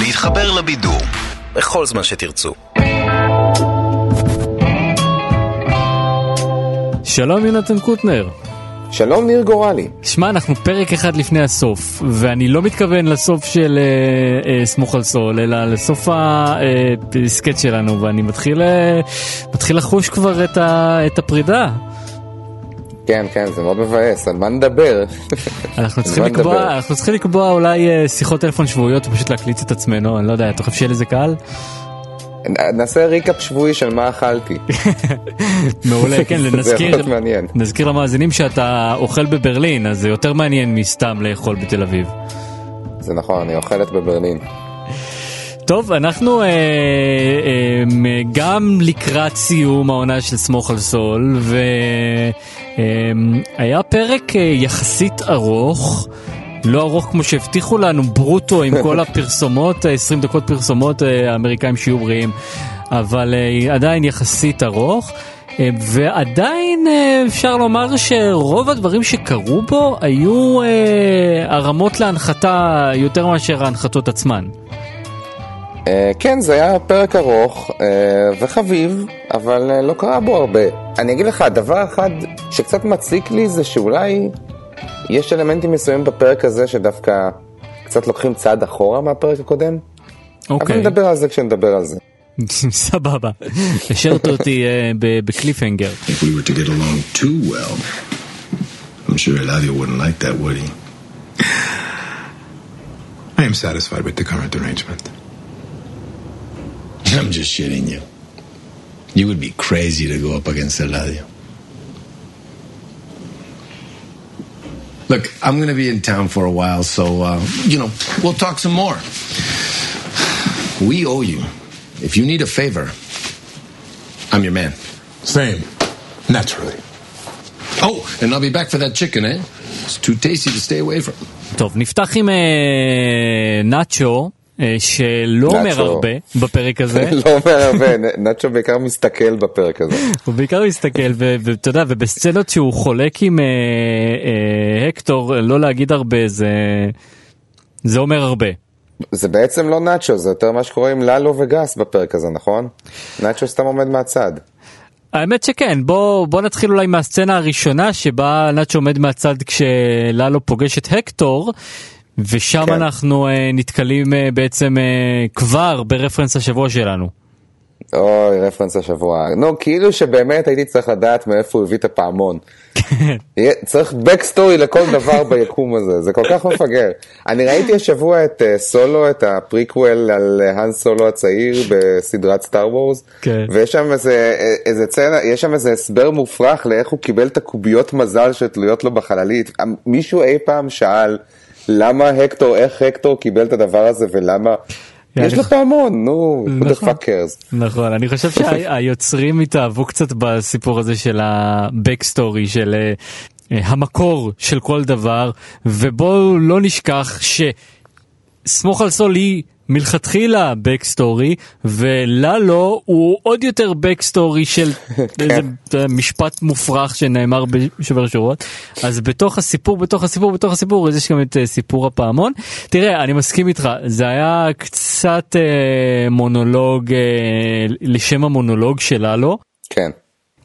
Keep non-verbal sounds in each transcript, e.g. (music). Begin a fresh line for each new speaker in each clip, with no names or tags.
להתחבר לבידור בכל זמן שתרצו.
שלום יונתן קוטנר.
שלום ניר גורלי.
שמע, אנחנו פרק אחד לפני הסוף, ואני לא מתכוון לסוף של אה, אה, סמוך על סול, אלא לסוף הסקט שלנו, ואני מתחיל, אה, מתחיל לחוש כבר את, ה, את הפרידה.
כן, כן, זה מאוד מבאס, על מה נדבר?
אנחנו (laughs) צריכים לקבוע, אנחנו צריכים לקבוע אולי אה, שיחות טלפון שבועיות ופשוט להקליט את עצמנו, אני לא יודע, אתה חושב שיהיה לזה קהל?
נעשה ריקאפ שבועי של מה אכלתי. (laughs)
מעולה, כן, (laughs)
מעניין.
נזכיר למאזינים שאתה אוכל בברלין, אז זה יותר מעניין מסתם לאכול בתל אביב.
זה נכון, אני אוכלת בברלין.
טוב, אנחנו אה, אה, גם לקראת סיום העונה של סמוך על סול, והיה אה, פרק אה, יחסית ארוך. לא ארוך כמו שהבטיחו לנו ברוטו עם כל (laughs) הפרסומות, 20 דקות פרסומות אה, האמריקאים שיהיו בריאים, אבל אה, עדיין יחסית ארוך. אה, ועדיין אפשר לומר שרוב הדברים שקרו בו היו הרמות להנחתה יותר מאשר ההנחתות עצמן.
כן, זה היה פרק ארוך וחביב, אבל לא קרה בו הרבה. אני אגיד לך, דבר אחד שקצת מציק לי זה שאולי יש אלמנטים מסוימים בפרק הזה שדווקא קצת לוקחים צעד אחורה מהפרק הקודם.
אוקיי.
אבל נדבר על זה כשנדבר על זה. (laughs)
סבבה, השארת אותי בקליפהנגר.
I'm sure Eladio wouldn't like that, would he? I am satisfied with the current arrangement.
I'm just shitting you. You would be crazy to go up against Eladio. Look, I'm going to be in town for a while, so, uh, you know, we'll talk some more. We owe you. If you need a favor, I'm your man.
Same. Naturally.
Oh, and I'll be back for that chicken, eh? It's too tasty to stay away from.
טוב, נפתח עם אה, נאצ'ו, אה, שלא אומר. הרבה בפרק הזה. (laughs)
לא אומר הרבה, נאצ'ו בעיקר מסתכל בפרק הזה.
הוא בעיקר מסתכל, ואתה יודע, ובסצנות שהוא חולק עם אה, אה, הקטור, לא להגיד הרבה, זה, זה אומר הרבה.
זה בעצם לא נאצ'ו, זה יותר מה שקורה עם ללו וגס בפרק הזה, נכון? נאצ'ו סתם עומד מהצד.
האמת שכן, בוא, בוא נתחיל אולי מהסצנה הראשונה שבה נאצ'ו עומד מהצד כשללו פוגש את הקטור, ושם
כן.
אנחנו אה, נתקלים אה, בעצם אה, כבר ברפרנס השבוע שלנו.
אוי, רפרנס השבוע. נו, כאילו שבאמת הייתי צריך לדעת מאיפה הוא הביא את הפעמון. יהיה- צריך backstory לכל דבר ביקום הזה, זה כל כך מפגר. אני ראיתי השבוע את אה, סולו, את הפריקוול על האן סולו הצעיר בסדרת Star Wars,
כן.
ויש שם איזה, איזה סצנה, יש שם איזה הסבר מופרך לאיך הוא קיבל את הקוביות מזל שתלויות לו בחללית. מישהו אי פעם שאל למה הקטור, איך הקטור קיבל את הדבר הזה ולמה... יש לו פעמון, נו, who the
נכון.
fuck cares.
נכון, אני חושב (laughs) שהיוצרים התאהבו קצת בסיפור הזה של ה-backstory, של אה, אה, המקור של כל דבר, ובואו לא נשכח שסמוך על סול היא מלכתחילה backstory, וללו הוא עוד יותר backstory של (laughs) איזה אה, משפט מופרך שנאמר בשובר שורות. אז בתוך הסיפור, בתוך הסיפור, בתוך הסיפור, אז יש גם את אה, סיפור הפעמון. תראה, אני מסכים איתך, זה היה קצת אה, מונולוג אה, לשם המונולוג של ללו.
כן.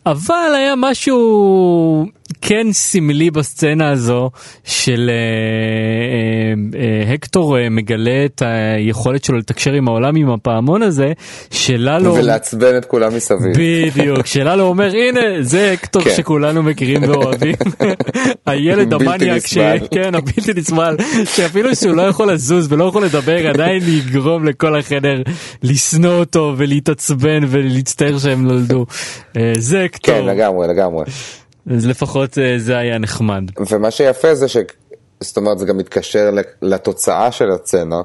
אבל היה משהו כן סמלי בסצנה הזו של אה, אה, אה, הקטור אה, מגלה את היכולת שלו לתקשר עם העולם עם הפעמון הזה, שללו...
ולעצבן את כולם מסביב.
בדיוק, שללו אומר הנה זה הקטור
כן.
שכולנו מכירים ואוהבים, (laughs) הילד המניאק, ש...
נסבל.
כן הבלתי נסבל, שאפילו שהוא לא יכול לזוז ולא יכול לדבר עדיין יגרום לכל החדר לשנוא אותו ולהתעצבן ולהצטער שהם נולדו. אה, זה הקטור,
כן, לגמרי, לגמרי.
אז לפחות אה, זה היה נחמד.
ומה שיפה זה ש... זאת אומרת, זה גם מתקשר לתוצאה של הסצנה,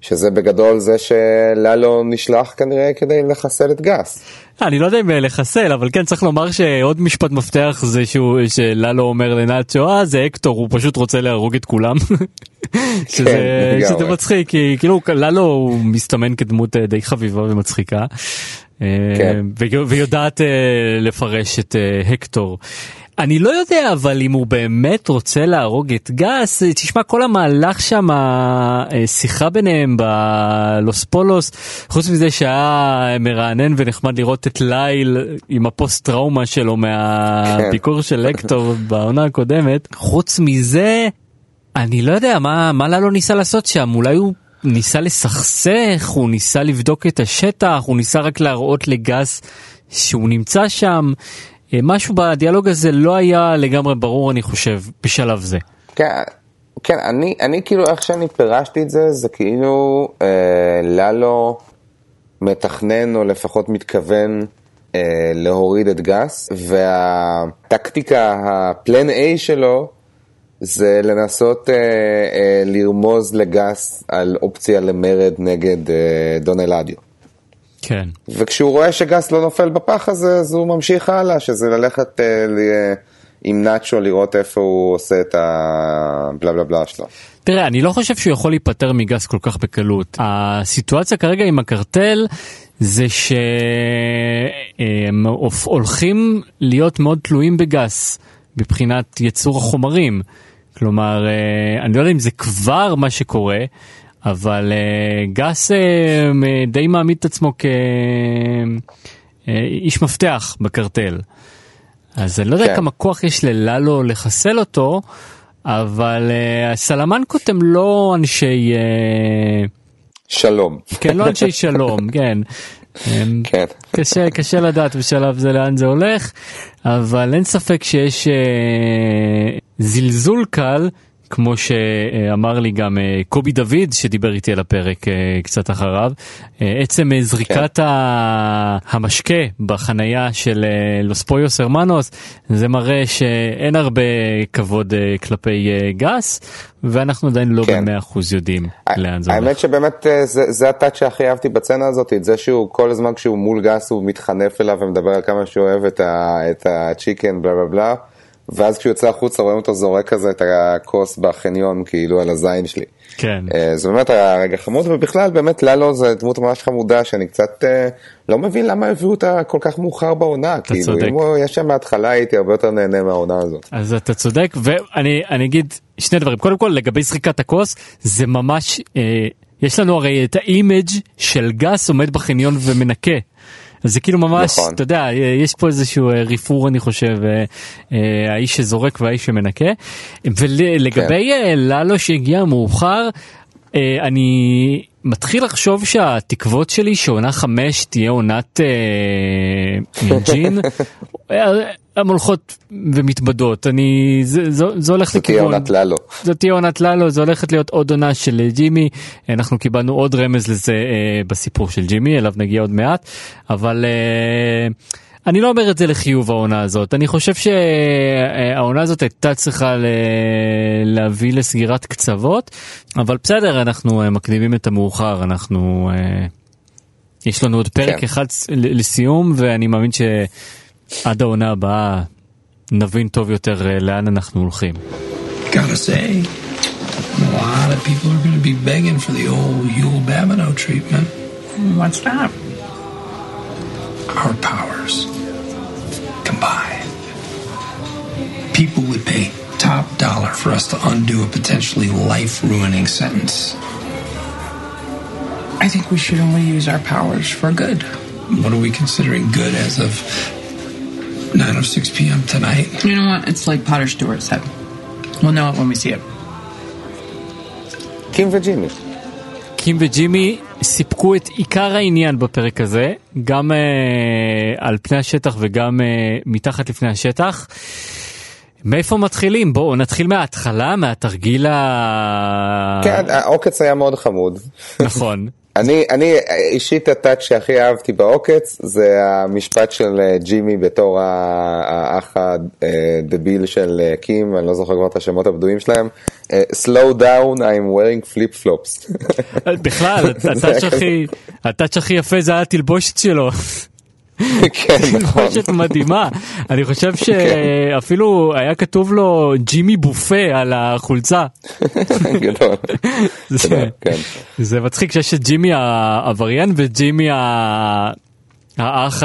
שזה בגדול זה שללו נשלח כנראה כדי לחסל את גס.
אני לא יודע אם לחסל אבל כן צריך לומר שעוד משפט מפתח זה שהוא שללו אומר לנאצ'ו אה זה הקטור הוא פשוט רוצה להרוג את כולם. (laughs) שזה,
לגמרי.
שזה מצחיק כי כאילו ללו הוא מסתמן כדמות אה, די חביבה ומצחיקה. אה,
כן.
ו- ויודעת אה, לפרש את אה, הקטור. אני לא יודע אבל אם הוא באמת רוצה להרוג את גס, תשמע כל המהלך שם, אה, שיחה ביניהם בלוס פולוס, חוץ מזה שהיה מרענן ונחמד לראות את ליל עם הפוסט טראומה שלו מהביקור של לקטור בעונה הקודמת, חוץ מזה, אני לא יודע מה, מה ללו ניסה לעשות שם, אולי הוא ניסה לסכסך, הוא ניסה לבדוק את השטח, הוא ניסה רק להראות לגס שהוא נמצא שם. אה, משהו בדיאלוג הזה לא היה לגמרי ברור אני חושב בשלב זה.
כן, כן אני, אני כאילו איך שאני פירשתי את זה, זה כאילו אה, ללו מתכנן או לפחות מתכוון אה, להוריד את גס, והטקטיקה, הפלן A שלו, זה לנסות אה, אה, לרמוז לגס על אופציה למרד נגד אה, דון אלדיו.
כן.
וכשהוא רואה שגס לא נופל בפח הזה, אז הוא ממשיך הלאה, שזה ללכת אה, ל... עם נאצ'ו לראות איפה הוא עושה את הבלה בלה בלה שלו.
תראה, אני לא חושב שהוא יכול להיפטר מגס כל כך בקלות. הסיטואציה כרגע עם הקרטל זה שהם הולכים להיות מאוד תלויים בגס מבחינת יצור החומרים. כלומר, אה, אני לא יודע אם זה כבר מה שקורה, אבל uh, גס uh, די מעמיד את עצמו כאיש מפתח בקרטל. אז אני לא יודע כן. כמה כוח יש לללו לחסל אותו, אבל הסלמנקות הם לא אנשי...
שלום.
כן, לא אנשי (laughs) שלום, כן. כן. קשה, קשה לדעת בשלב זה לאן זה הולך, אבל אין ספק שיש זלזול קל כמו שאמר לי גם אה, קובי דוד שדיבר איתי על הפרק אה, קצת אחריו, אה, עצם זריקת כן. המשקה בחנייה של לוס פויוס הרמנוס זה מראה שאין הרבה כבוד כלפי גס ואנחנו עדיין לא כן. במאה אחוז יודעים לאן זה הולך.
האמת שבאמת זה, זה הטאט שהכי אהבתי בצנה הזאת, את זה שהוא כל הזמן כשהוא מול גס הוא מתחנף אליו ומדבר על כמה שהוא אוהב את הצ'יקן בלה בלה בלה. ואז כשהוא יוצא החוצה רואים אותו זורק כזה את הכוס בחניון כאילו על הזין שלי.
כן.
Uh, זה באמת היה רגע חמוד ובכלל באמת לאלו זה דמות ממש חמודה שאני קצת uh, לא מבין למה הביאו אותה כל כך מאוחר בעונה. אתה כאילו, צודק. אם הוא היה שם מההתחלה הייתי הרבה יותר נהנה מהעונה הזאת.
אז אתה צודק ואני אגיד שני דברים קודם כל לגבי זריקת הכוס זה ממש uh, יש לנו הרי את ה image של גאס עומד בחניון ומנקה. זה כאילו ממש, נכון. אתה יודע, יש פה איזשהו אה, ריפור אני חושב, אה, אה, האיש שזורק והאיש שמנקה. ולגבי כן. ללו שהגיע מאוחר, אני מתחיל לחשוב שהתקוות שלי שעונה חמש תהיה עונת אה, ג'ין, (laughs) הן הולכות ומתבדות, אני, זה, זה, זה הולך לכיוון,
זו תהיה עונת ללו,
זו תהיה עונת ללו, זה הולכת להיות עוד עונה של ג'ימי, אנחנו קיבלנו עוד רמז לזה אה, בסיפור של ג'ימי, אליו נגיע עוד מעט, אבל אה, אני לא אומר את זה לחיוב העונה הזאת, אני חושב שהעונה הזאת הייתה צריכה להביא לסגירת קצוות, אבל בסדר, אנחנו אה, מקדימים את המאוחר, אנחנו... אה, יש לנו עוד פרק כן. אחד לסיום ואני מאמין שעד העונה הבאה נבין טוב יותר אה, לאן אנחנו הולכים. Gotta say, a lot of people are going to be begging for the old Yule Babineau treatment. What's that? Our powers buy. People would pay top dollar for us to undo a potentially life ruining sentence. I think we should only use our powers for good. What are we considering good as of nine of six p.m. tonight? You know what? It's like Potter Stewart said. We'll know it when we see it.
Kim Virginie.
Kim Virginie סיפקו את עיקר העניין בפרק הזה, גם uh, על פני השטח וגם uh, מתחת לפני השטח. מאיפה מתחילים? בואו נתחיל מההתחלה, מהתרגיל ה...
כן, העוקץ היה מאוד חמוד.
נכון. (laughs)
אני, אני אישית הטאץ' שהכי אהבתי בעוקץ זה המשפט של אה, ג'ימי בתור האח הדביל של אה, קים, אני לא זוכר כבר את השמות הבדויים שלהם, אה, slow down I'm wearing flip flops.
בכלל, (laughs) הטאץ' הכי יפה זה היה התלבושת שלו.
כן, (laughs) נכון.
תלבושת מדהימה. אני חושב שאפילו היה כתוב לו ג'ימי בופה על החולצה. (laughs)
גדול.
זה כן. מצחיק שיש את ג'ימי העבריין וג'ימי האח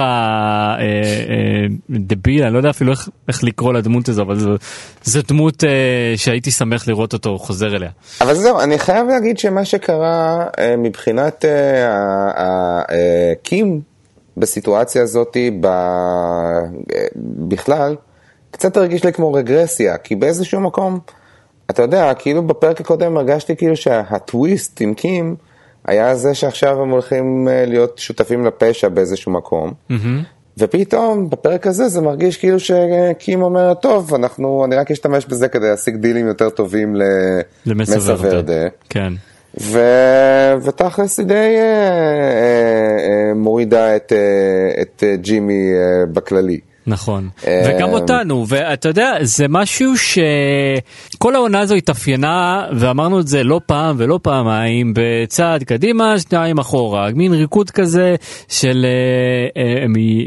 הדביל, אני לא יודע אפילו איך, לקרוא לדמות הזו, אבל זו, דמות אה, שהייתי שמח לראות אותו חוזר אליה.
אבל זהו, אני חייב להגיד שמה שקרה אה, מבחינת אה, אה, אה, קים בסיטואציה הזאת ב, בכלל, קצת הרגיש לי כמו רגרסיה, כי באיזשהו מקום, אתה יודע, כאילו בפרק הקודם הרגשתי כאילו שהטוויסט עם קים, היה זה שעכשיו הם הולכים אה, להיות שותפים לפשע באיזשהו מקום. Mm-hmm. ופתאום בפרק הזה זה מרגיש כאילו שקים אומר, טוב, אנחנו, אני רק אשתמש בזה כדי להשיג דילים יותר טובים למסר ורדה.
כן.
ו... ותכלס היא די אה, אה, אה, מורידה את, את ג'ימי בכללי.
נכון, וגם אותנו, ואתה יודע, זה משהו שכל העונה הזו התאפיינה, ואמרנו את זה לא פעם ולא פעמיים, בצעד קדימה, שניים אחורה, מין ריקוד כזה של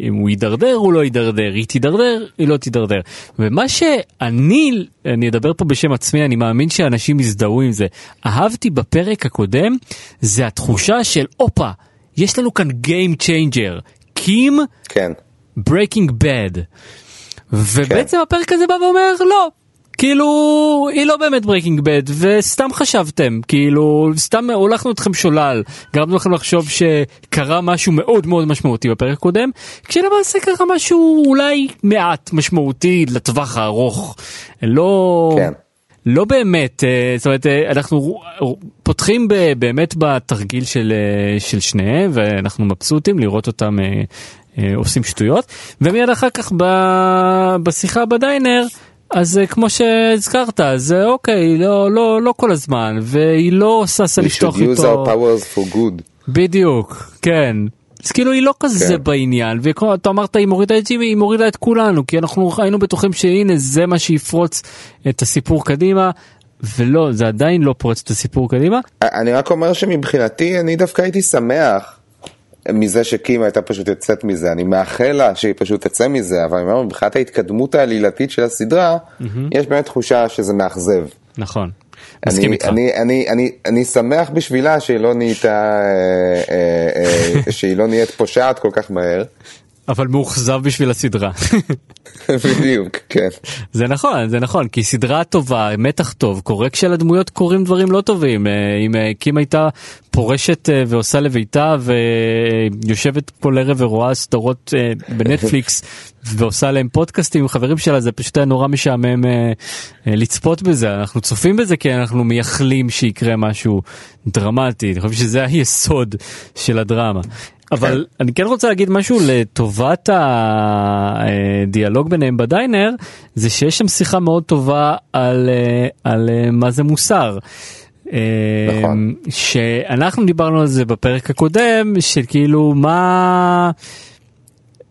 אם הוא יידרדר, הוא לא יידרדר, היא תידרדר, היא לא תידרדר. ומה שאני, אני אדבר פה בשם עצמי, אני מאמין שאנשים יזדהו עם זה, אהבתי בפרק הקודם, זה התחושה של, הופה, יש לנו כאן Game Changer. קים,
כן.
Breaking Bad. ובעצם כן. הפרק הזה בא ואומר לא. כאילו היא לא באמת Breaking Bad וסתם חשבתם כאילו סתם הולכנו אתכם שולל גרמנו לכם לחשוב שקרה משהו מאוד מאוד משמעותי בפרק הקודם כשלמעשה קרה משהו אולי מעט משמעותי לטווח הארוך לא
כן.
לא באמת אה, זאת אומרת אה, אנחנו פותחים באמת בתרגיל של אה, של שניהם ואנחנו מבסוטים לראות אותם אה, עושים שטויות ומיד אחר כך ב... בשיחה בדיינר אז אה, כמו שהזכרת זה אוקיי לא לא לא כל הזמן והיא לא ששה לפתוח איתו. We should use
our powers for good.
בדיוק כן. אז כאילו היא לא כזה כן. בעניין ואתה אמרת היא מורידה את ג'ימי היא מורידה את כולנו כי אנחנו היינו בטוחים שהנה זה מה שיפרוץ את הסיפור קדימה ולא זה עדיין לא פורץ את הסיפור קדימה.
אני רק אומר שמבחינתי אני דווקא הייתי שמח מזה שקים הייתה פשוט יוצאת מזה, אני מאחל לה שהיא פשוט תצא מזה, אבל אני אומר, מבחינת ההתקדמות העלילתית של הסדרה, mm-hmm. יש באמת תחושה שזה מאכזב.
נכון.
אני, אני, אני, אני, אני שמח בשבילה שהיא לא נהייתה, אה, אה, אה, (laughs) שהיא לא נהיית פושעת כל כך מהר.
אבל מאוכזב בשביל הסדרה. (laughs)
בדיוק, כן.
זה נכון, זה נכון, כי סדרה טובה, מתח טוב, קורה כשלדמויות קורים דברים לא טובים. אה, אם אה, קים הייתה פורשת אה, ועושה לביתה ויושבת כל ערב ורואה סדרות בנטפליקס (laughs) ועושה להם פודקאסטים עם חברים שלה, זה פשוט היה נורא משעמם לצפות בזה. אנחנו צופים בזה כי אנחנו מייחלים שיקרה משהו דרמטי, אני חושב שזה היסוד של הדרמה. אבל כן. אני כן רוצה להגיד משהו לטובת הדיאלוג ביניהם בדיינר, זה שיש שם שיחה מאוד טובה על, על מה זה מוסר.
נכון.
שאנחנו דיברנו על זה בפרק הקודם, של כאילו מה...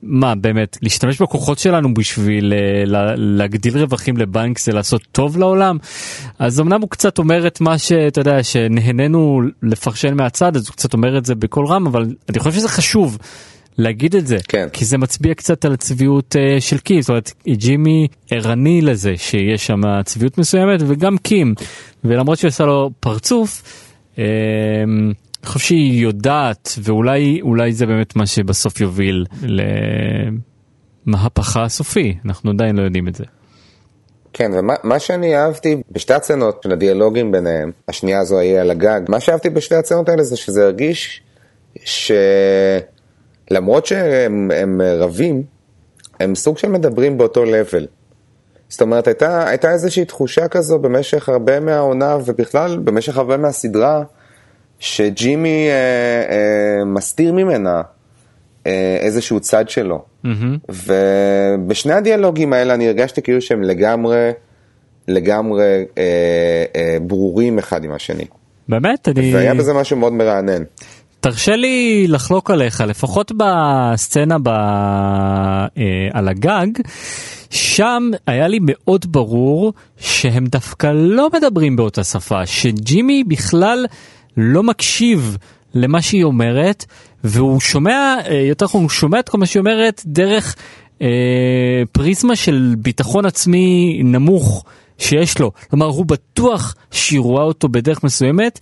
מה באמת להשתמש בכוחות שלנו בשביל uh, להגדיל רווחים לבנק זה לעשות טוב לעולם אז אמנם הוא קצת אומר את מה שאתה יודע שנהנינו לפרשן מהצד אז הוא קצת אומר את זה בקול רם אבל אני חושב שזה חשוב להגיד את זה
כן.
כי זה מצביע קצת על הצביעות uh, של קים זאת אומרת ג'ימי ערני לזה שיש שם צביעות מסוימת וגם קים ולמרות שהוא עשה לו פרצוף. Uh, אני חושב שהיא יודעת ואולי אולי זה באמת מה שבסוף יוביל למהפכה הסופי אנחנו עדיין לא יודעים את זה.
כן ומה שאני אהבתי בשתי הצנות של הדיאלוגים ביניהם השנייה הזו היא על הגג מה שאהבתי בשתי הצנות האלה זה שזה הרגיש שלמרות שהם רבים הם סוג של מדברים באותו לבל. זאת אומרת הייתה, הייתה איזושהי תחושה כזו במשך הרבה מהעונה ובכלל במשך הרבה מהסדרה. שג'ימי אה, אה, מסתיר ממנה אה, איזשהו צד שלו. Mm-hmm. ובשני הדיאלוגים האלה אני הרגשתי כאילו שהם לגמרי, לגמרי אה, אה, ברורים אחד עם השני.
באמת? אני...
והיה בזה משהו מאוד מרענן.
תרשה לי לחלוק עליך, לפחות בסצנה ב... אה, על הגג, שם היה לי מאוד ברור שהם דווקא לא מדברים באותה שפה, שג'ימי בכלל... לא מקשיב למה שהיא אומרת, והוא שומע, אה, יותר נכון, הוא שומע את כל מה שהיא אומרת דרך אה, פריזמה של ביטחון עצמי נמוך שיש לו. כלומר, הוא בטוח שהיא רואה אותו בדרך מסוימת.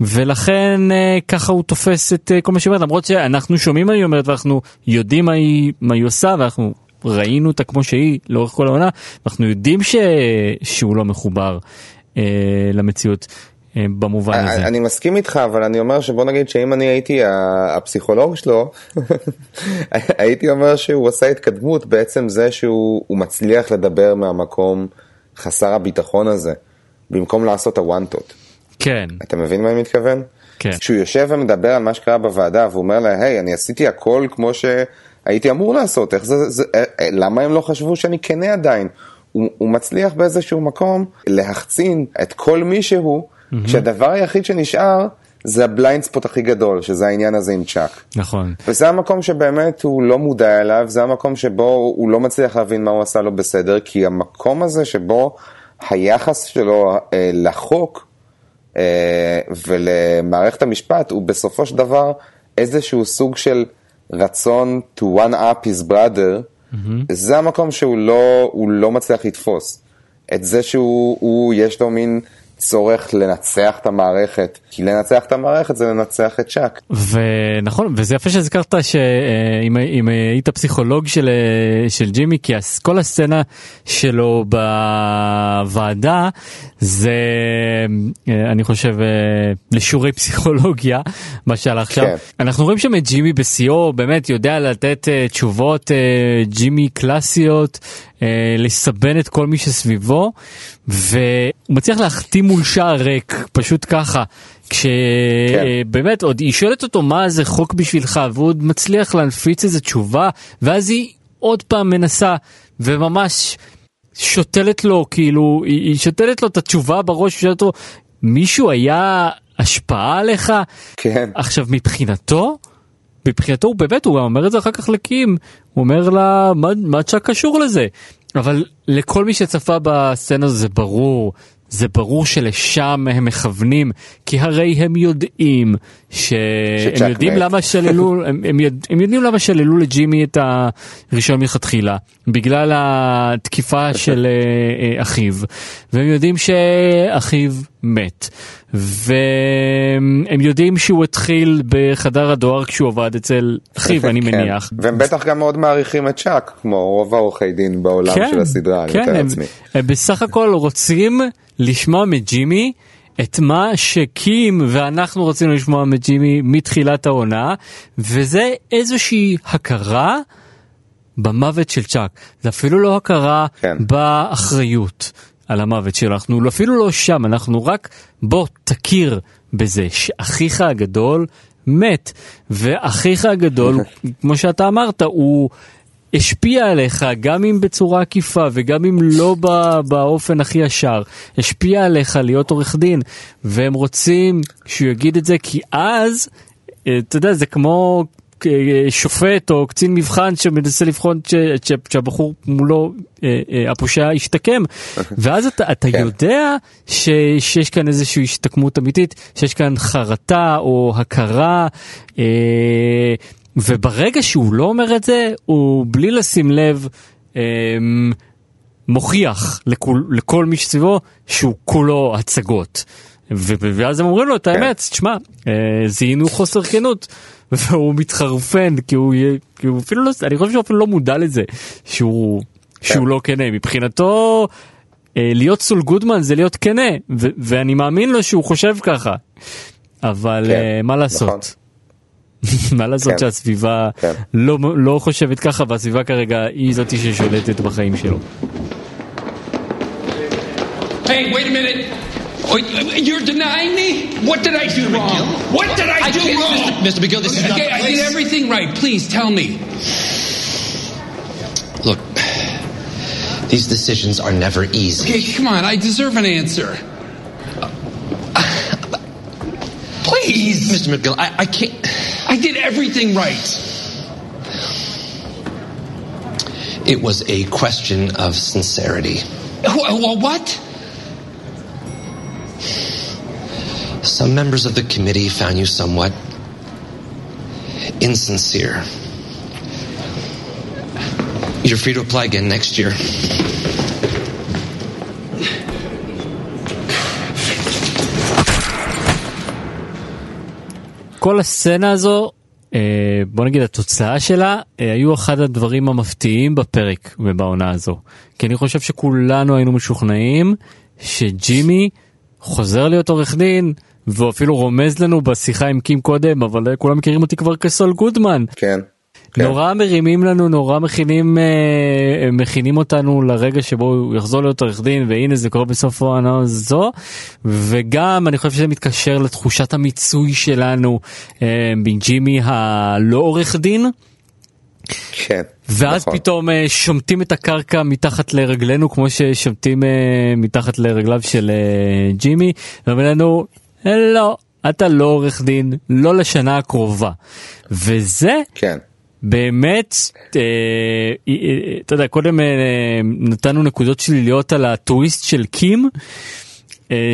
ולכן אה, ככה הוא תופס את אה, כל מה שהיא אומרת, למרות שאנחנו שומעים מה היא אומרת ואנחנו יודעים מה היא, מה היא עושה ואנחנו ראינו אותה כמו שהיא לאורך כל העונה, אנחנו יודעים ש... שהוא לא מחובר אה, למציאות. אה, במובן הזה.
אני מסכים איתך, אבל אני אומר שבוא נגיד שאם אני הייתי הפסיכולוג שלו, (laughs) הייתי אומר שהוא עושה התקדמות בעצם זה שהוא מצליח לדבר מהמקום חסר הביטחון הזה, במקום לעשות הוואנטות.
כן.
אתה מבין מה אני מתכוון?
כן.
כשהוא יושב ומדבר על מה שקרה בוועדה, והוא אומר לה, היי, אני עשיתי הכל כמו שהייתי אמור לעשות, איך זה, זה, אה, אה, למה הם לא חשבו שאני כנה עדיין? הוא, הוא מצליח באיזשהו מקום להחצין את כל מי שהוא, mm-hmm. כשהדבר היחיד שנשאר זה ה blind spot הכי גדול, שזה העניין הזה עם צ'אק.
נכון.
וזה המקום שבאמת הוא לא מודע אליו, זה המקום שבו הוא לא מצליח להבין מה הוא עשה לו בסדר, כי המקום הזה שבו היחס שלו אה, לחוק אה, ולמערכת המשפט הוא בסופו של דבר איזשהו סוג של רצון to one up his brother, mm-hmm. זה המקום שהוא לא, לא מצליח לתפוס. את זה שהוא, הוא, יש לו מין... צורך לנצח את המערכת, כי לנצח את המערכת זה לנצח את צ'אק.
ונכון, וזה יפה שהזכרת שאם היית פסיכולוג של, של ג'ימי, כי כל הסצנה שלו בוועדה זה, אני חושב, לשיעורי פסיכולוגיה, (laughs) מה שעלה עכשיו. כן. אנחנו רואים שם את ג'ימי בשיאו, באמת יודע לתת תשובות ג'ימי קלאסיות. אה, לסבן את כל מי שסביבו והוא מצליח להחתים מול שער ריק פשוט ככה כשבאמת כן. עוד היא שואלת אותו מה זה חוק בשבילך והוא עוד מצליח להנפיץ איזה תשובה ואז היא עוד פעם מנסה וממש שותלת לו כאילו היא שותלת לו את התשובה בראש ושואלת אותו מישהו היה השפעה עליך
כן
עכשיו מבחינתו. מבחינתו הוא באמת, הוא אומר את זה אחר כך לקים, הוא אומר לה, מה, מה צ'אק קשור לזה? אבל לכל מי שצפה בסצנה זה ברור, זה ברור שלשם הם מכוונים, כי הרי הם יודעים שהם יודעים. למה שללו, (laughs) הם, הם, יודע, הם יודעים למה שללו לג'ימי את הראשון מלכתחילה, בגלל התקיפה (laughs) של אה, אה, אחיו, והם יודעים שאחיו מת. והם יודעים שהוא התחיל בחדר הדואר כשהוא עבד אצל אחיו, (laughs) אני כן. מניח.
והם בטח גם מאוד מעריכים את צ'אק, כמו רוב העורכי דין בעולם כן, של הסדרה,
כן, אני מתאר לעצמי. הם בסך הכל רוצים לשמוע מג'ימי את מה שקים ואנחנו רצינו לשמוע מג'ימי מתחילת העונה, וזה איזושהי הכרה. במוות של צ'אק, זה אפילו לא הכרה כן. באחריות, על המוות שלו, אנחנו אפילו לא שם, אנחנו רק בוא תכיר בזה שאחיך הגדול מת, ואחיך הגדול, (laughs) כמו שאתה אמרת, הוא השפיע עליך גם אם בצורה עקיפה וגם אם לא באופן הכי ישר, השפיע עליך להיות עורך דין, והם רוצים שהוא יגיד את זה כי אז, אה, אתה יודע, זה כמו שופט או קצין מבחן שמנסה לבחון שהבחור מולו, אה, אה, הפושע השתקם, (laughs) ואז אתה, אתה כן. יודע ש, שיש כאן איזושהי השתקמות אמיתית, שיש כאן חרטה או הכרה, אה, וברגע שהוא לא אומר את זה, הוא בלי לשים לב, מוכיח לכול, לכל מי שסביבו שהוא כולו הצגות. ואז הם אומרים לו את האמת, כן. תשמע, זיהינו חוסר כנות. (laughs) והוא מתחרפן כי הוא, כי הוא אפילו לא, אני חושב שהוא אפילו לא מודע לזה שהוא, שהוא לא כנה מבחינתו. אה, להיות סול גודמן זה להיות כנה ואני מאמין לו שהוא חושב ככה אבל כן, uh, מה לעשות. נכון. מה לעשות כן. שהסביבה כן. לא, לא חושבת ככה והסביבה כרגע היא זאתי ששולטת בחיים שלו. Hey, wait a minute. Oh, you're denying me? What did I do wrong? What did I, I do wrong? Mr. McGill, this okay, is not okay, I did everything right. Please tell me.
Look, these decisions are never easy.
Okay, come on. I deserve an answer. Please.
Mr. McGill, I, I can't.
I did everything right.
It was a question of sincerity.
What?
Some members of the committee found you somewhat insincere. You're free to apply again next year.
כל הסצנה הזו, אה, בוא נגיד התוצאה שלה, אה, היו אחד הדברים המפתיעים בפרק ובעונה הזו. כי אני חושב שכולנו היינו משוכנעים שג'ימי חוזר להיות עורך דין, והוא אפילו רומז לנו בשיחה עם קים קודם, אבל אה, כולם מכירים אותי כבר כסול גודמן.
כן. כן.
נורא מרימים לנו, נורא מכינים, אה, מכינים אותנו לרגע שבו הוא יחזור להיות עורך דין, והנה זה קורה בסוף העונה הזו, וגם אני חושב שזה מתקשר לתחושת המיצוי שלנו אה, מג'ימי הלא עורך דין.
כן.
ואז
נכון.
פתאום אה, שומטים את הקרקע מתחת לרגלינו כמו ששומטים אה, מתחת לרגליו של אה, ג'ימי ואומרים לנו לא אתה לא עורך דין לא לשנה הקרובה וזה
כן.
באמת אה, אה, אה, אתה יודע קודם נתנו נקודות שליליות על הטוויסט של קים.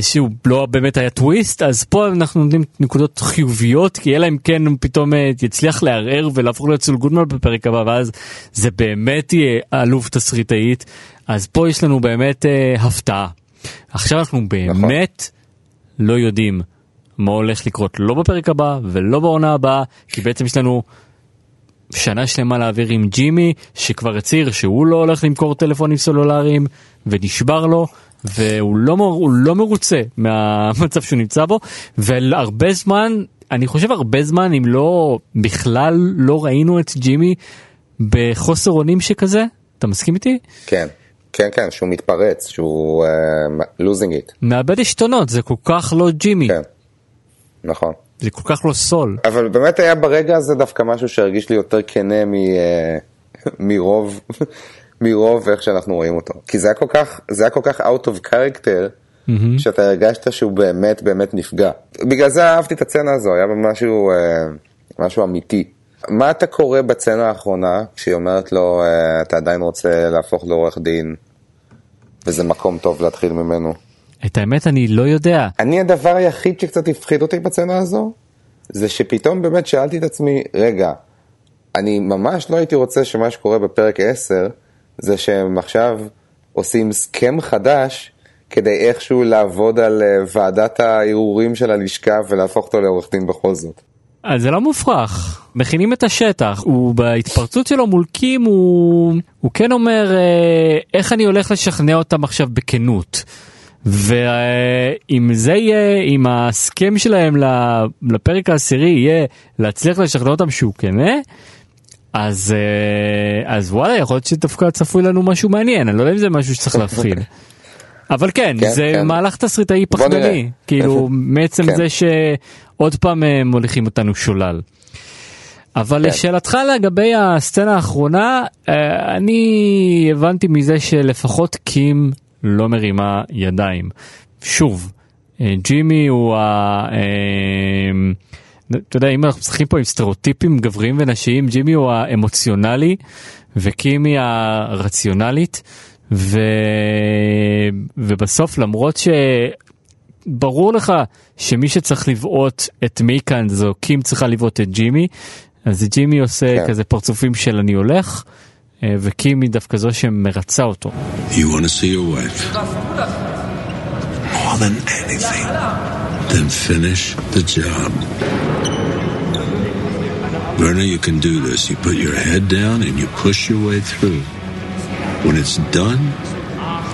שהוא לא באמת היה טוויסט אז פה אנחנו נותנים נקודות חיוביות כי אלא אם כן הוא פתאום יצליח לערער ולהפוך להיות סול גודמן בפרק הבא ואז זה באמת יהיה עלוב תסריטאית אז פה יש לנו באמת הפתעה. עכשיו אנחנו באמת לא יודעים מה הולך לקרות לא בפרק הבא ולא בעונה הבאה כי בעצם יש לנו שנה שלמה להעביר עם ג'ימי שכבר הצהיר שהוא לא הולך למכור טלפונים סלולריים ונשבר לו והוא לא, הוא לא מרוצה מהמצב שהוא נמצא בו והרבה זמן אני חושב הרבה זמן אם לא בכלל לא ראינו את ג'ימי בחוסר אונים שכזה אתה מסכים איתי?
כן. כן, כן, שהוא מתפרץ, שהוא לוזינג איט.
מאבד עשתונות זה כל כך לא ג'ימי
כן. נכון.
זה כל כך לא סול
אבל באמת היה ברגע הזה דווקא משהו שהרגיש לי יותר כנה מ, אה, (laughs) מרוב, (laughs) מרוב איך שאנחנו רואים אותו. כי זה היה כל כך, זה היה כל כך out of character, שאתה הרגשת שהוא באמת באמת נפגע. בגלל זה אהבתי את הצצנה הזו, היה משהו, אה, משהו אמיתי. מה אתה קורא בצצנה האחרונה, כשהיא אומרת לו, אה, אתה עדיין רוצה להפוך לעורך דין, וזה מקום טוב להתחיל ממנו?
את האמת אני לא יודע
אני הדבר היחיד שקצת הפחיד אותי בצנה הזו, זה שפתאום באמת שאלתי את עצמי, רגע, אני ממש לא הייתי רוצה שמה שקורה בפרק 10, זה שהם עכשיו עושים סכם חדש, כדי איכשהו לעבוד על אה, ועדת הערעורים של הלשכה ולהפוך אותו לעורך דין בכל זאת.
אז זה לא מופרך, מכינים את השטח, הוא בהתפרצות שלו מול קים הוא, הוא כן אומר אה, איך אני הולך לשכנע אותם עכשיו בכנות. ואם זה יהיה, אם ההסכם שלהם לפרק העשירי יהיה להצליח לשכנע אותם שהוא כנה, אז, אה, אז וואלה יכול להיות שדווקא צפוי לנו משהו מעניין, אני לא יודע אם זה משהו שצריך להפחיד. (laughs) אבל כן,
כן,
זה
כן.
מהלך תסריטאי. פחדני, כאילו מעצם
כן.
זה שעוד פעם אה, מוליכים אותנו שולל. אבל
כן.
לשאלתך לגבי הסצנה האחרונה, אה, אני הבנתי מזה שלפחות קים לא מרימה ידיים. שוב, אה, ג'ימי הוא ה... אה, אתה יודע, אם אנחנו משחקים פה עם סטריאוטיפים גבריים ונשיים, ג'ימי הוא האמוציונלי וקים היא הרציונלית. ו... ובסוף למרות שברור לך שמי שצריך לבעוט את מי כאן זו קים צריכה לבעוט את ג'ימי אז ג'ימי עושה
כן.
כזה פרצופים של אני הולך וקים היא דווקא זו שמרצה אותו.
You want to see your wife? More than anything. Then finish the job. Werner, you can do this. You put your head down and you push your way through. When it's done,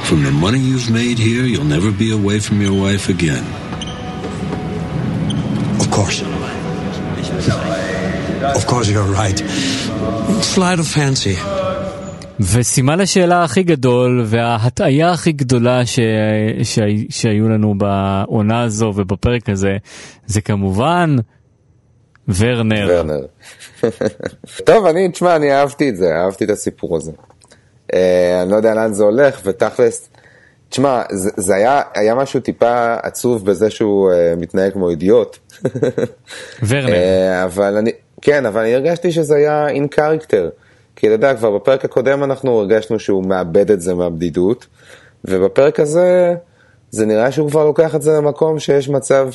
from the money you've made here, you'll never be away from your wife again.
Of course. Of course, you're right. Flight of fancy.
וסימן השאלה הכי גדול וההטעיה הכי גדולה ש... ש... שהיו לנו בעונה הזו ובפרק הזה זה כמובן ורנר.
ורנר. (laughs) טוב, אני, תשמע, אני אהבתי את זה, אהבתי את הסיפור הזה. אה, אני לא יודע לאן זה הולך, ותכלס, תשמע, זה, זה היה, היה משהו טיפה עצוב בזה שהוא אה, מתנהג כמו אידיוט.
ורנר. (laughs)
אה, אבל אני, כן, אבל אני הרגשתי שזה היה אין קרקטר. כי אתה יודע, כבר בפרק הקודם אנחנו הרגשנו שהוא מאבד את זה מהבדידות, ובפרק הזה, זה נראה שהוא כבר לוקח את זה למקום שיש מצב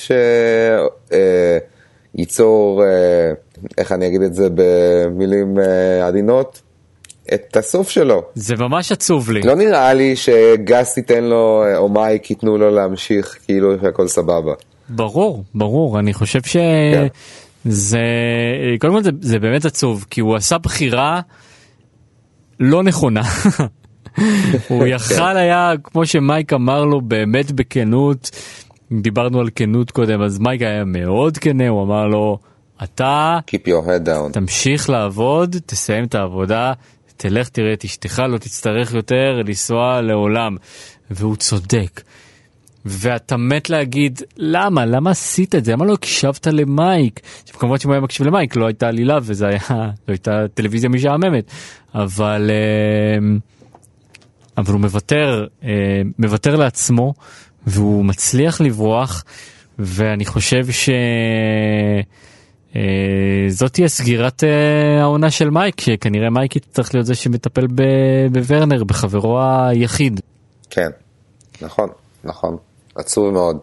שייצור, אה, איך אני אגיד את זה במילים אה, עדינות, את הסוף שלו.
זה ממש עצוב לי.
לא נראה לי שגס ייתן לו, אה, או מייק ייתנו לו להמשיך כאילו שהכל סבבה.
ברור, ברור, אני חושב ש...
כן.
זה, קודם כל זה, זה באמת עצוב, כי הוא עשה בחירה לא נכונה. (laughs) הוא יכל היה, כמו שמייק אמר לו באמת בכנות, דיברנו על כנות קודם, אז מייק היה מאוד כנה, הוא אמר לו, אתה
Keep your head down.
תמשיך לעבוד, תסיים את העבודה, תלך תראה את אשתך, לא תצטרך יותר לנסוע לעולם. והוא צודק. ואתה מת להגיד למה? למה עשית את זה? למה לא הקשבת למייק? כמובן שאם הוא היה מקשיב למייק לא הייתה עלילה וזה היה לא הייתה טלוויזיה משעממת. אבל אה, אבל הוא מוותר אה, מוותר לעצמו והוא מצליח לברוח ואני חושב ש... אה, זאת תהיה סגירת העונה של מייק שכנראה מייק יצטרך להיות זה שמטפל בוורנר בחברו היחיד.
כן, נכון, נכון. עצוב מאוד.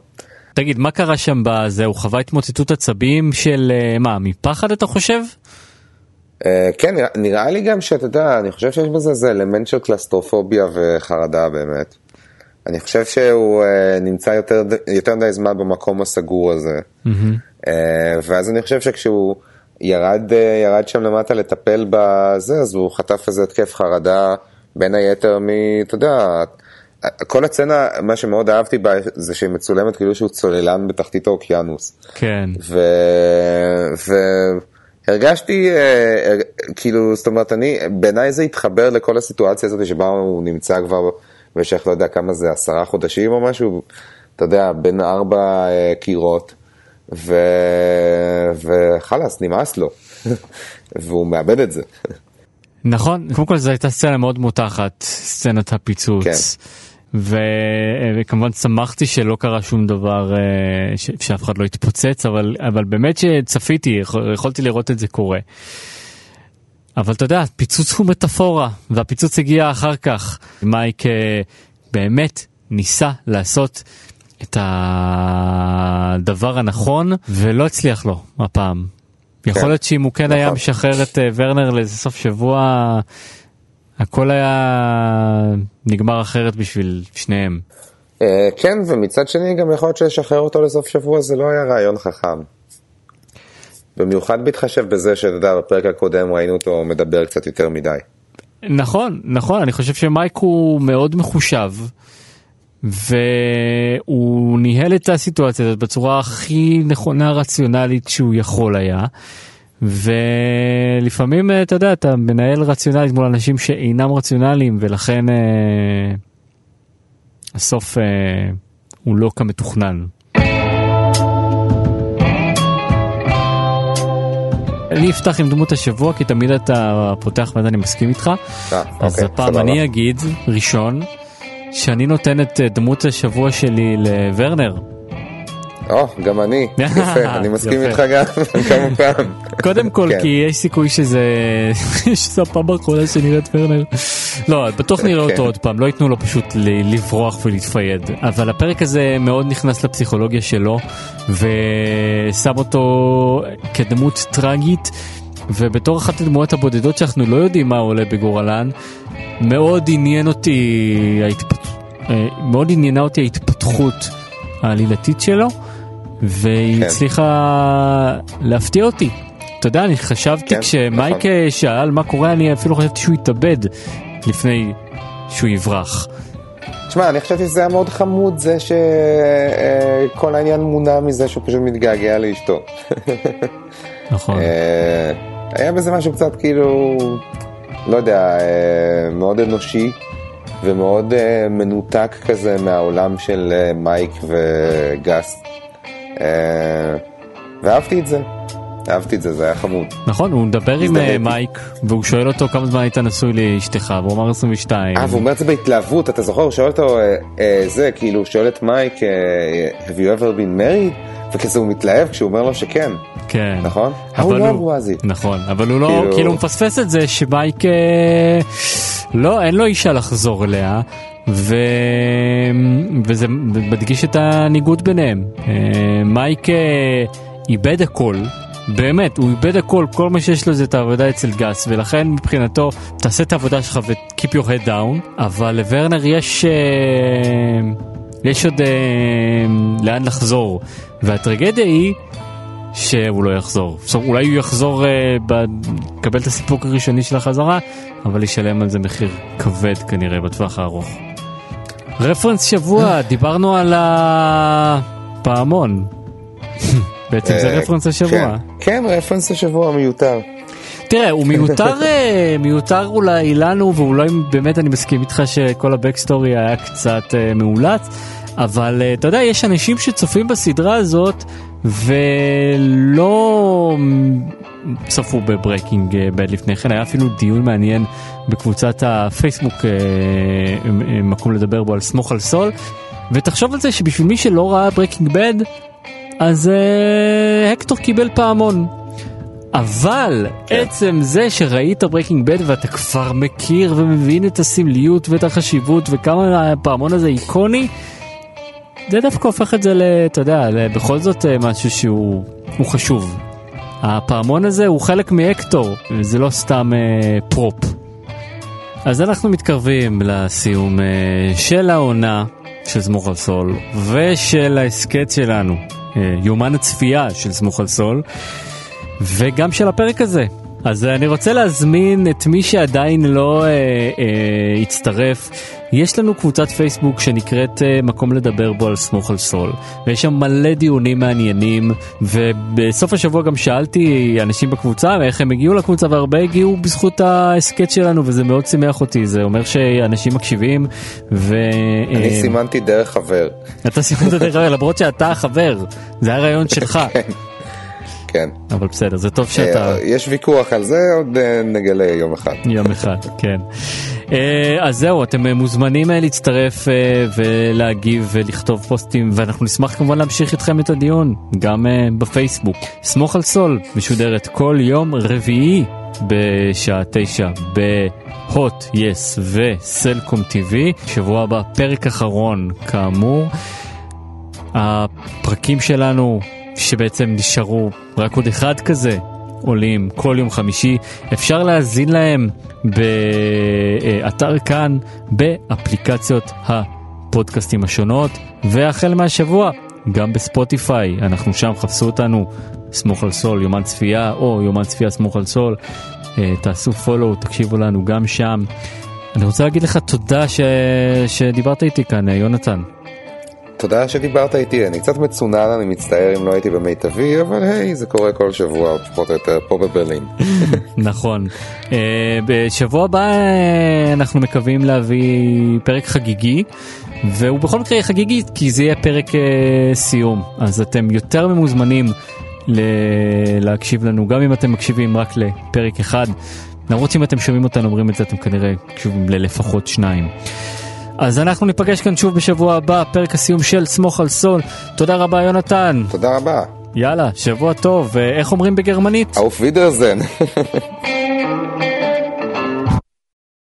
תגיד, מה קרה שם בזה? הוא חווה התמוטטות עצבים של אה, מה, מפחד אתה חושב?
Uh, כן, נראה, נראה לי גם שאתה יודע, אני חושב שיש בזה איזה אלמנט של קלסטרופוביה וחרדה באמת. אני חושב שהוא uh, נמצא יותר, יותר מדי זמן במקום הסגור הזה. Mm-hmm. Uh, ואז אני חושב שכשהוא ירד, uh, ירד שם למטה לטפל בזה, אז הוא חטף איזה התקף חרדה, בין היתר מ... אתה יודע, כל הצצנה, מה שמאוד אהבתי בה זה שהיא מצולמת כאילו שהוא צוללן בתחתית האוקיינוס.
כן.
ו... והרגשתי, אה, כאילו, זאת אומרת, אני, בעיניי זה התחבר לכל הסיטואציה הזאת שבה הוא נמצא כבר במשך, לא יודע כמה זה, עשרה חודשים או משהו, אתה יודע, בין ארבע אה, קירות, ו... וחלאס, נמאס לו, (laughs) והוא מאבד את זה.
נכון, קודם כל זו הייתה סצנה מאוד מותחת, סצנת הפיצוץ. כן. ו... וכמובן שמחתי שלא קרה שום דבר אה, ש... שאף אחד לא התפוצץ אבל אבל באמת שצפיתי יכולתי לראות את זה קורה. אבל אתה יודע פיצוץ הוא מטאפורה והפיצוץ הגיע אחר כך מייק אה, באמת ניסה לעשות את הדבר הנכון ולא הצליח לו הפעם. יכול כן. להיות שאם הוא כן היה נכון. משחרר את אה, ורנר לאיזה סוף שבוע הכל היה נגמר אחרת בשביל שניהם.
אה, כן, ומצד שני גם יכול להיות שלשחרר אותו לסוף שבוע זה לא היה רעיון חכם. במיוחד בהתחשב בזה שאתה יודע, בפרק הקודם ראינו אותו מדבר קצת יותר מדי.
נכון, נכון, אני חושב שמייק הוא מאוד מחושב. והוא ניהל את הסיטואציה הזאת בצורה הכי נכונה רציונלית שהוא יכול היה. ולפעמים אתה יודע אתה מנהל רציונלית מול אנשים שאינם רציונליים ולכן אה, הסוף אה, הוא לא כמתוכנן. אני אפתח עם דמות השבוע כי תמיד אתה פותח ואני מסכים איתך
אה,
אז
אוקיי,
הפעם. אני אגיד ראשון שאני נותן את אה, דמות השבוע שלי לוורנר.
או, גם אני, (laughs) יפה, אני מסכים. איתך גם (laughs) כמה פעם.
קודם כל
כן.
כי יש סיכוי שזה (laughs) שזו הפעם האחרונה שנראה את ורנר. לא בטוח נראה אותו
כן.
עוד פעם לא ייתנו לו פשוט לברוח ולהתפייד אבל הפרק הזה מאוד נכנס לפסיכולוגיה שלו ושם אותו כדמות טרגית ובתור אחת הדמויות הבודדות שאנחנו לא יודעים מה עולה בגורלן מאוד עניין אותי ההתפת... אה, מאוד עניינה אותי ההתפתחות העלילתית שלו והיא
כן.
הצליחה להפתיע אותי. אתה יודע, אני חשבתי
כן,
כשמייק
נכון.
אה, שאל מה קורה, אני אפילו חשבתי שהוא יתאבד לפני שהוא יברח.
תשמע, אני חשבתי שזה היה מאוד חמוד זה שכל העניין מונע מזה שהוא פשוט מתגעגע לאשתו. (laughs)
נכון.
אה, היה בזה משהו קצת כאילו, לא יודע, אה, מאוד אנושי ומאוד אה, מנותק כזה מהעולם של אה, מייק וגס. אה, ואהבתי את זה, אהבתי את זה, זה היה חמוד.
נכון, הוא מדבר עם אה. מייק והוא שואל אותו כמה זמן היית נשוי לאשתך והוא אמר 22.
אה, והוא אומר את זה בהתלהבות, אתה זוכר? הוא שואל אותו, אה, זה, כאילו, הוא שואל את מייק, have you ever been married? וכזה הוא מתלהב כשהוא אומר לו שכן,
כן.
נכון?
אבל הוא-
was it?
נכון, אבל הוא לא,
כאילו-
כאילו הוא מפספס את זה שמייק, לא, אין לו אישה לחזור אליה, ו... וזה מדגיש את הניגוד ביניהם. אה, מייק אה, איבד הכל, באמת, הוא איבד הכל, כל מה שיש לו זה את העבודה אצל גס, ולכן מבחינתו, תעשה את העבודה שלך ו-keep your head down, אבל לוורנר יש... אה, יש עוד אה, לאן לחזור, והטרגדיה היא שהוא לא יחזור. אומרת, אולי הוא יחזור, אה, יקבל את הסיפוק הראשוני של החזרה, אבל ישלם על זה מחיר כבד כנראה בטווח הארוך. רפרנס שבוע, דיברנו על הפעמון. (laughs) בעצם זה
אה,
רפרנס השבוע.
כן, כן, רפרנס השבוע מיותר.
תראה, הוא (laughs) מיותר, אה, מיותר אולי לנו, ואולי באמת אני מסכים איתך שכל ה backstory היה קצת אה, מאולץ, אבל אתה יודע, יש אנשים שצופים בסדרה הזאת ולא צפו ב Breaking Bad לפני כן, היה אפילו דיון מעניין בקבוצת הפייסבוק, מקום לדבר בו על סמוך על סול, ותחשוב על זה שבשביל מי שלא ראה Breaking Bad, אז הקטור קיבל פעמון. אבל כן. עצם זה שראית Breaking Bad ואתה כבר מכיר ומבין את הסמליות ואת החשיבות וכמה הפעמון הזה איקוני, זה דווקא הופך את זה, אתה יודע, בכל זאת אה, משהו שהוא חשוב. הפעמון הזה הוא חלק מהקטור, זה לא סתם אה, prop. אז אנחנו מתקרבים לסיום אה, של העונה של סמוך על סול ושל ההסכת שלנו, אה, יומן הצפייה של סמוך על סול. וגם של הפרק הזה. אז אני רוצה להזמין את מי שעדיין לא אה, אה, הצטרף. יש לנו קבוצת פייסבוק שנקראת אה, מקום לדבר בו על סמוך על סול, ויש שם מלא דיונים מעניינים, ובסוף השבוע גם שאלתי אנשים בקבוצה איך הם הגיעו לקבוצה, והרבה הגיעו בזכות ההסכת שלנו, וזה מאוד שימח אותי, זה אומר שאנשים מקשיבים, ו...
אני אה, סימנתי דרך חבר.
אתה סימנת דרך חבר, למרות שאתה החבר, זה היה רעיון שלך. (laughs)
כן.
אבל בסדר, זה טוב שאתה...
אה, יש ויכוח על זה, עוד אה, נגלה יום אחד.
יום אחד, כן. אה, אז זהו, אתם מוזמנים להצטרף ולהגיב ולכתוב פוסטים, ואנחנו נשמח כמובן להמשיך איתכם את הדיון, גם בפייסבוק. סמוך על סול, משודרת כל יום רביעי בשעה תשע בהוט, יס וסלקום טיווי. שבוע הבא, פרק אחרון כאמור. הפרקים שלנו שבעצם נשארו רק עוד אחד כזה, עולים כל יום חמישי. אפשר להאזין להם באתר כאן, באפליקציות הפודקאסטים השונות, והחל מהשבוע גם בספוטיפיי, אנחנו שם, חפשו אותנו, סמוך על סול, יומן צפייה, או יומן צפייה סמוך על סול, אה, תעשו פולו, תקשיבו לנו גם שם. אני רוצה להגיד לך תודה ש... שדיברת איתי כאן, יונתן.
תודה שדיברת איתי, אני קצת מצונן, אני מצטער אם לא הייתי במיטבי, אבל היי, זה קורה כל שבוע, פחות או יותר, פה בברלין. (laughs)
נכון. Uh, בשבוע הבא uh, אנחנו מקווים להביא פרק חגיגי, והוא בכל מקרה חגיגי, כי זה יהיה פרק uh, סיום, אז אתם יותר ממוזמנים להקשיב לנו, גם אם אתם מקשיבים רק לפרק אחד. למרות שאם אתם שומעים אותנו אומרים את זה, אתם כנראה קשובים ללפחות שניים. אז אנחנו ניפגש כאן שוב בשבוע הבא, פרק הסיום של סמוך על סול. תודה רבה יונתן.
תודה רבה.
יאללה, שבוע טוב, איך אומרים בגרמנית?
אוף וידרזן. (laughs)